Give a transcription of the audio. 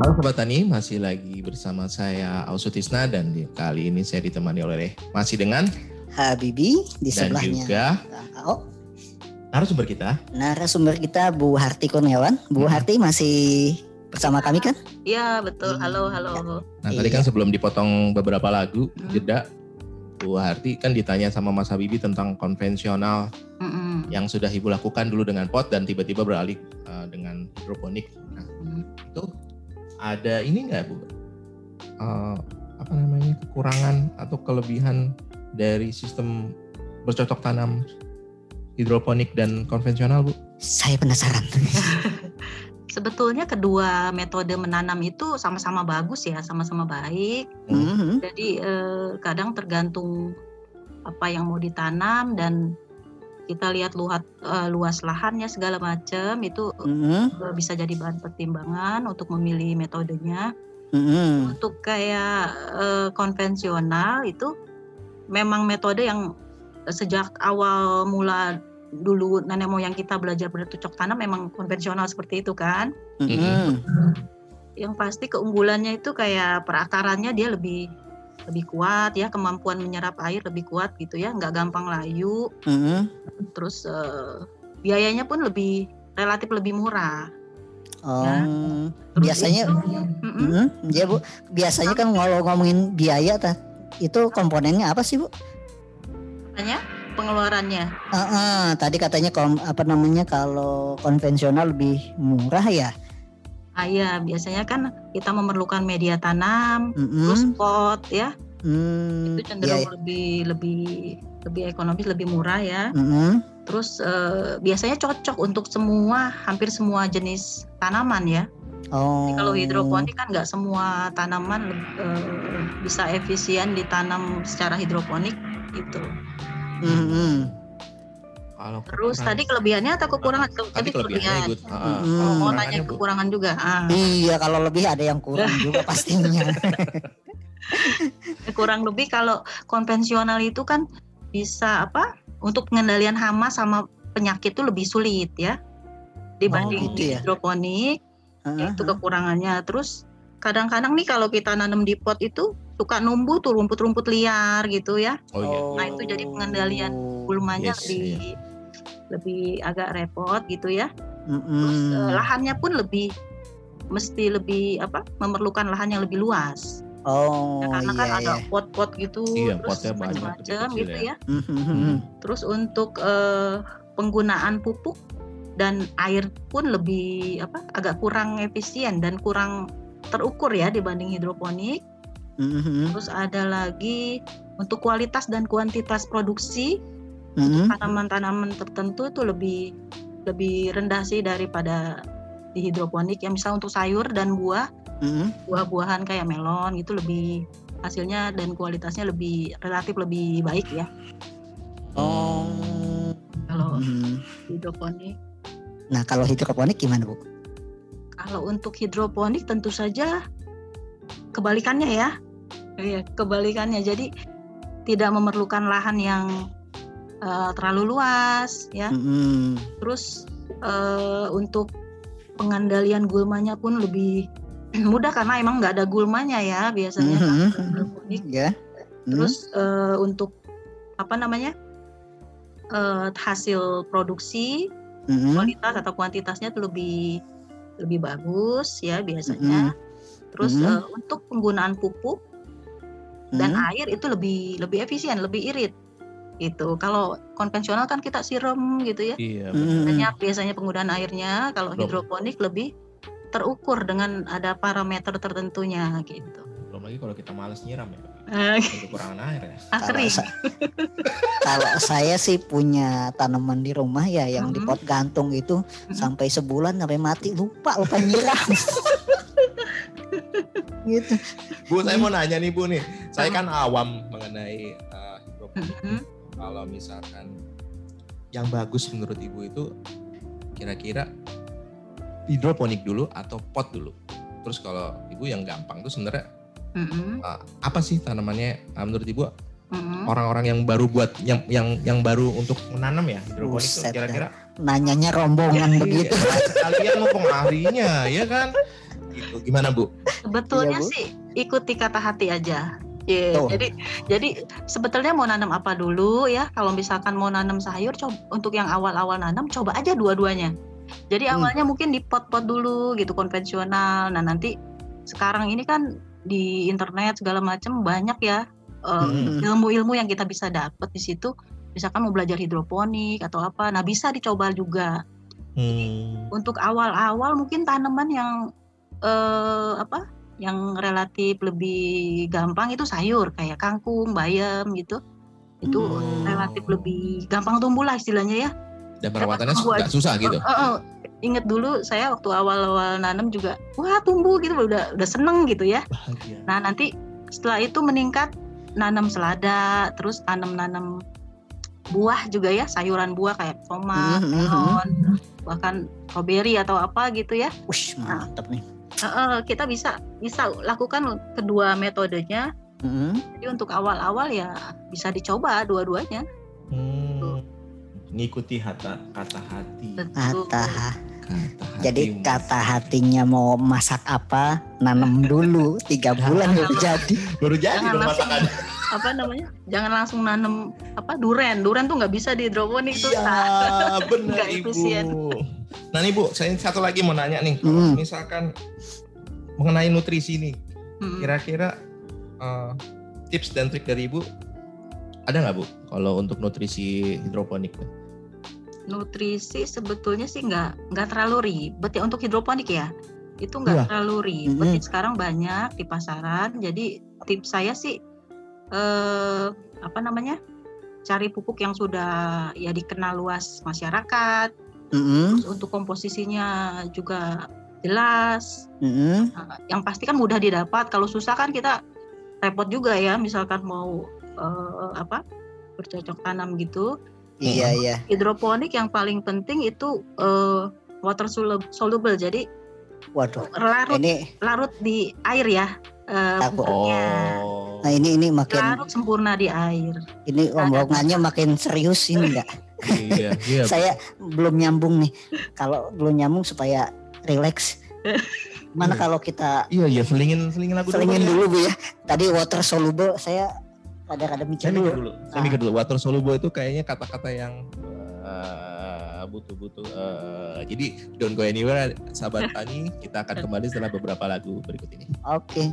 Halo Sobat Tani, masih lagi bersama saya Ausutisna dan di, kali ini saya ditemani oleh masih dengan Habibi di dan sebelahnya. juga Oh, narasumber kita. narasumber kita Bu Harti Kurniawan. Bu Hmm. Harti masih bersama kami kan? Iya betul. Halo halo. Nah tadi Iya. kan sebelum dipotong beberapa lagu Hmm. jeda, Bu Harti kan ditanya sama Mas Habibi tentang konvensional Mm-mm. yang sudah ibu lakukan dulu dengan pot dan tiba-tiba beralih uh, dengan hidroponik. Nah Hmm. itu ada ini nggak Bu? Uh, apa namanya kekurangan atau kelebihan dari sistem bercocok tanam hidroponik dan konvensional Bu? Saya penasaran. Sebetulnya kedua metode menanam itu sama-sama bagus ya, sama-sama baik. Mhm. Jadi eh, kadang tergantung apa yang mau ditanam dan kita lihat luas luas lahannya segala macam itu Mhm. eh, bisa jadi bahan pertimbangan untuk memilih metodenya. Mhm. Untuk kayak eh, konvensional itu memang metode yang sejak awal mula dulu nenek moyang kita belajar bercocok tanam memang konvensional seperti itu kan. Mhm. Yang pasti keunggulannya itu kayak perakarannya dia lebih lebih kuat ya, kemampuan menyerap air lebih kuat gitu ya, nggak gampang layu. Mhm. Terus eh, biayanya pun lebih relatif lebih murah. Oh. Terus Biasanya itu- Mm-mm. Mhm. Ya Bu, biasanya kan kalau ngomongin biaya ta, itu komponennya apa sih Bu? Katanya pengeluarannya. Heeh, tadi katanya kom- apa namanya kalau konvensional lebih murah ya. Ah iya, biasanya kan kita memerlukan media tanam, terus Mhm. pot ya, Hmm, itu cenderung iya, lebih lebih lebih ekonomis, lebih murah ya. mhm. Terus eh, biasanya cocok untuk semua, hampir semua jenis tanaman ya. Oh. Jadi kalau hidroponik kan nggak semua tanaman eh, bisa efisien ditanam secara hidroponik gitu. Mhm. Kalau Terus tadi kelebihannya atau kekurangan? tadi Tadi kelebihannya kelebihan. Ibu. Ah, Mm-mm. kalau Oh, mau nanya Bu. kekurangan juga. Ah. Iya, kalau lebih ada yang kurang juga pastinya. kurang lebih kalau konvensional itu kan bisa apa untuk pengendalian hama sama penyakit itu lebih sulit ya dibanding Oh, gitu ya. hidroponik Heeh. itu kekurangannya terus kadang-kadang nih kalau kita nanam di pot itu suka numbuh tuh rumput-rumput liar gitu ya Oh iya. Nah, itu jadi pengendalian gulmanya Yes, lebih iya. Lebih agak repot gitu ya Mm-mm. terus eh, lahannya pun lebih mesti lebih apa memerlukan lahan yang lebih luas Oh, Ya, karena kan iya, ada iya. pot-pot gitu, Iya, terus potnya banyak, macam-macam gitu ya. ya. Mhm. Terus untuk eh, penggunaan pupuk dan air pun lebih apa agak kurang efisien dan kurang terukur ya dibanding hidroponik. Mhm. Terus ada lagi untuk kualitas dan kuantitas produksi Mhm. tanaman-tanaman tertentu itu lebih lebih rendah sih daripada di hidroponik ya misal untuk sayur dan buah Mhm. buah-buahan kayak melon gitu lebih hasilnya dan kualitasnya lebih relatif lebih baik ya Oh. kalau Mhm. hidroponik. Nah, kalau hidroponik gimana, Bu? Kalau untuk hidroponik tentu saja kebalikannya ya. Iya, kebalikannya. Jadi tidak memerlukan lahan yang eh, terlalu luas ya. Mhm. Terus eh, untuk pengendalian gulmanya pun lebih mudah karena emang nggak ada gulmanya ya biasanya kan Mhm. hidroponik. Ya. Mhm. Terus eh, untuk apa namanya eh, hasil produksi Mhm. kualitas atau kuantitasnya tuh lebih lebih bagus ya biasanya. Terus Mhm. eh, untuk penggunaan pupuk dan Mhm. air itu lebih lebih efisien, lebih irit. Itu kalau konvensional kan kita siram gitu ya. Iya. Banyak biasanya penggunaan airnya. Kalau Belum. hidroponik lebih terukur dengan ada parameter tertentunya gitu. Belum lagi kalau kita males nyiram ya. Eh, Kekurangan air ya. ah, Kalau sa- Kalau saya sih punya tanaman di rumah ya yang di Mhm. pot gantung itu Mhm. sampai sebulan sampai mati lupa lupa nyiram. gitu. Bu, saya mau nanya nih Bu nih. Saya kan awam mengenai uh, hidroponik. Mhm. Kalau misalkan yang bagus menurut Ibu itu kira-kira hidroponik dulu atau pot dulu. Terus kalau Ibu yang gampang tuh sebenarnya Mhm. uh, apa sih tanamannya uh, menurut Ibu orang-orang yang baru buat yang yang yang baru untuk menanam ya hidroponik kira-kira Nanyanya rombongan Iya, begitu. sekalian mumpung ahlinya ya kan gitu. Gimana Bu? Sebetulnya Iya, Bu. sih ikuti kata hati aja. Iya, Tuh. jadi jadi sebetulnya mau nanam apa dulu ya? Kalau misalkan mau nanam sayur, coba untuk yang awal-awal nanam coba aja dua-duanya. Jadi Hmm. awalnya mungkin di pot-pot dulu gitu konvensional. Nah nanti sekarang ini kan di internet segala macam banyak ya eh, Hmm. ilmu-ilmu yang kita bisa dapat di situ. Misalkan mau belajar hidroponik atau apa, nah bisa dicoba juga. Hmm. Untuk awal-awal mungkin tanaman yang eh, apa? Yang relatif lebih gampang itu sayur kayak kangkung, bayam gitu. Itu Hmm. relatif lebih gampang tumbuh lah istilahnya ya. Dan perawatannya nggak susah gitu. Eh, eh, inget dulu saya waktu awal-awal nanam juga, wah tumbuh gitu udah udah seneng gitu ya. Bahagia. Nah nanti setelah itu meningkat nanam selada, terus tanam-nanam buah juga ya, sayuran buah kayak tomat, Mhm, mhm. melon, bahkan strawberry atau apa gitu ya. Wush, mantap nih. Eh, kita bisa bisa lakukan kedua metodenya. Mhm. Jadi untuk awal-awal ya bisa dicoba dua-duanya. Hmm. Ngikuti kata kata hati. Betul. Kata Kata hati. Jadi kata hatinya mau masak apa, nanam dulu tiga bulan baru jadi. baru jadi dong langsung masakan. Apa namanya? Jangan langsung nanam apa duren. Duren tuh nggak bisa di hidroponik tuh. Iya, Kak. benar Ibu. efisien. Nah nih Bu, saya satu lagi mau nanya nih. Kalau Hmm. Misalkan mengenai nutrisi nih, Mm. kira-kira eh, tips dan trik dari Ibu ada nggak Bu? Kalau untuk nutrisi hidroponik? nutrisi sebetulnya sih nggak nggak terlalu ribet ya untuk hidroponik ya itu nggak Iya. terlalu ribet Mm-mm. sekarang banyak di pasaran jadi tips saya sih eh apa namanya cari pupuk yang sudah ya dikenal luas masyarakat Mhm, terus untuk komposisinya juga jelas mhm. Nah, yang pasti kan mudah didapat kalau susah kan kita repot juga ya misalkan mau eh, apa bercocok tanam gitu Iya iya. hidroponik yang paling penting itu eh, water solu- soluble jadi Waduh. larut Ini larut di air ya eh, Aku- pupuknya. Oh. Nah ini ini makin larut sempurna di air ini omongannya makin serius ini enggak. iya, iya. Saya belum nyambung nih. Kalau belum nyambung supaya rileks. Mana Iya. kalau kita Iya, iya, selingin selingin lagu selingin dulu. dulu Bu ya. Tadi water soluble saya ada-ada mikir Saya mikir dulu. dulu. Saya Ah. mikir dulu. Water soluble itu kayaknya kata-kata yang eh, butuh-butuh. eh, jadi don't go anywhere, sahabat tani. Kita akan kembali setelah beberapa lagu berikut ini. Oke.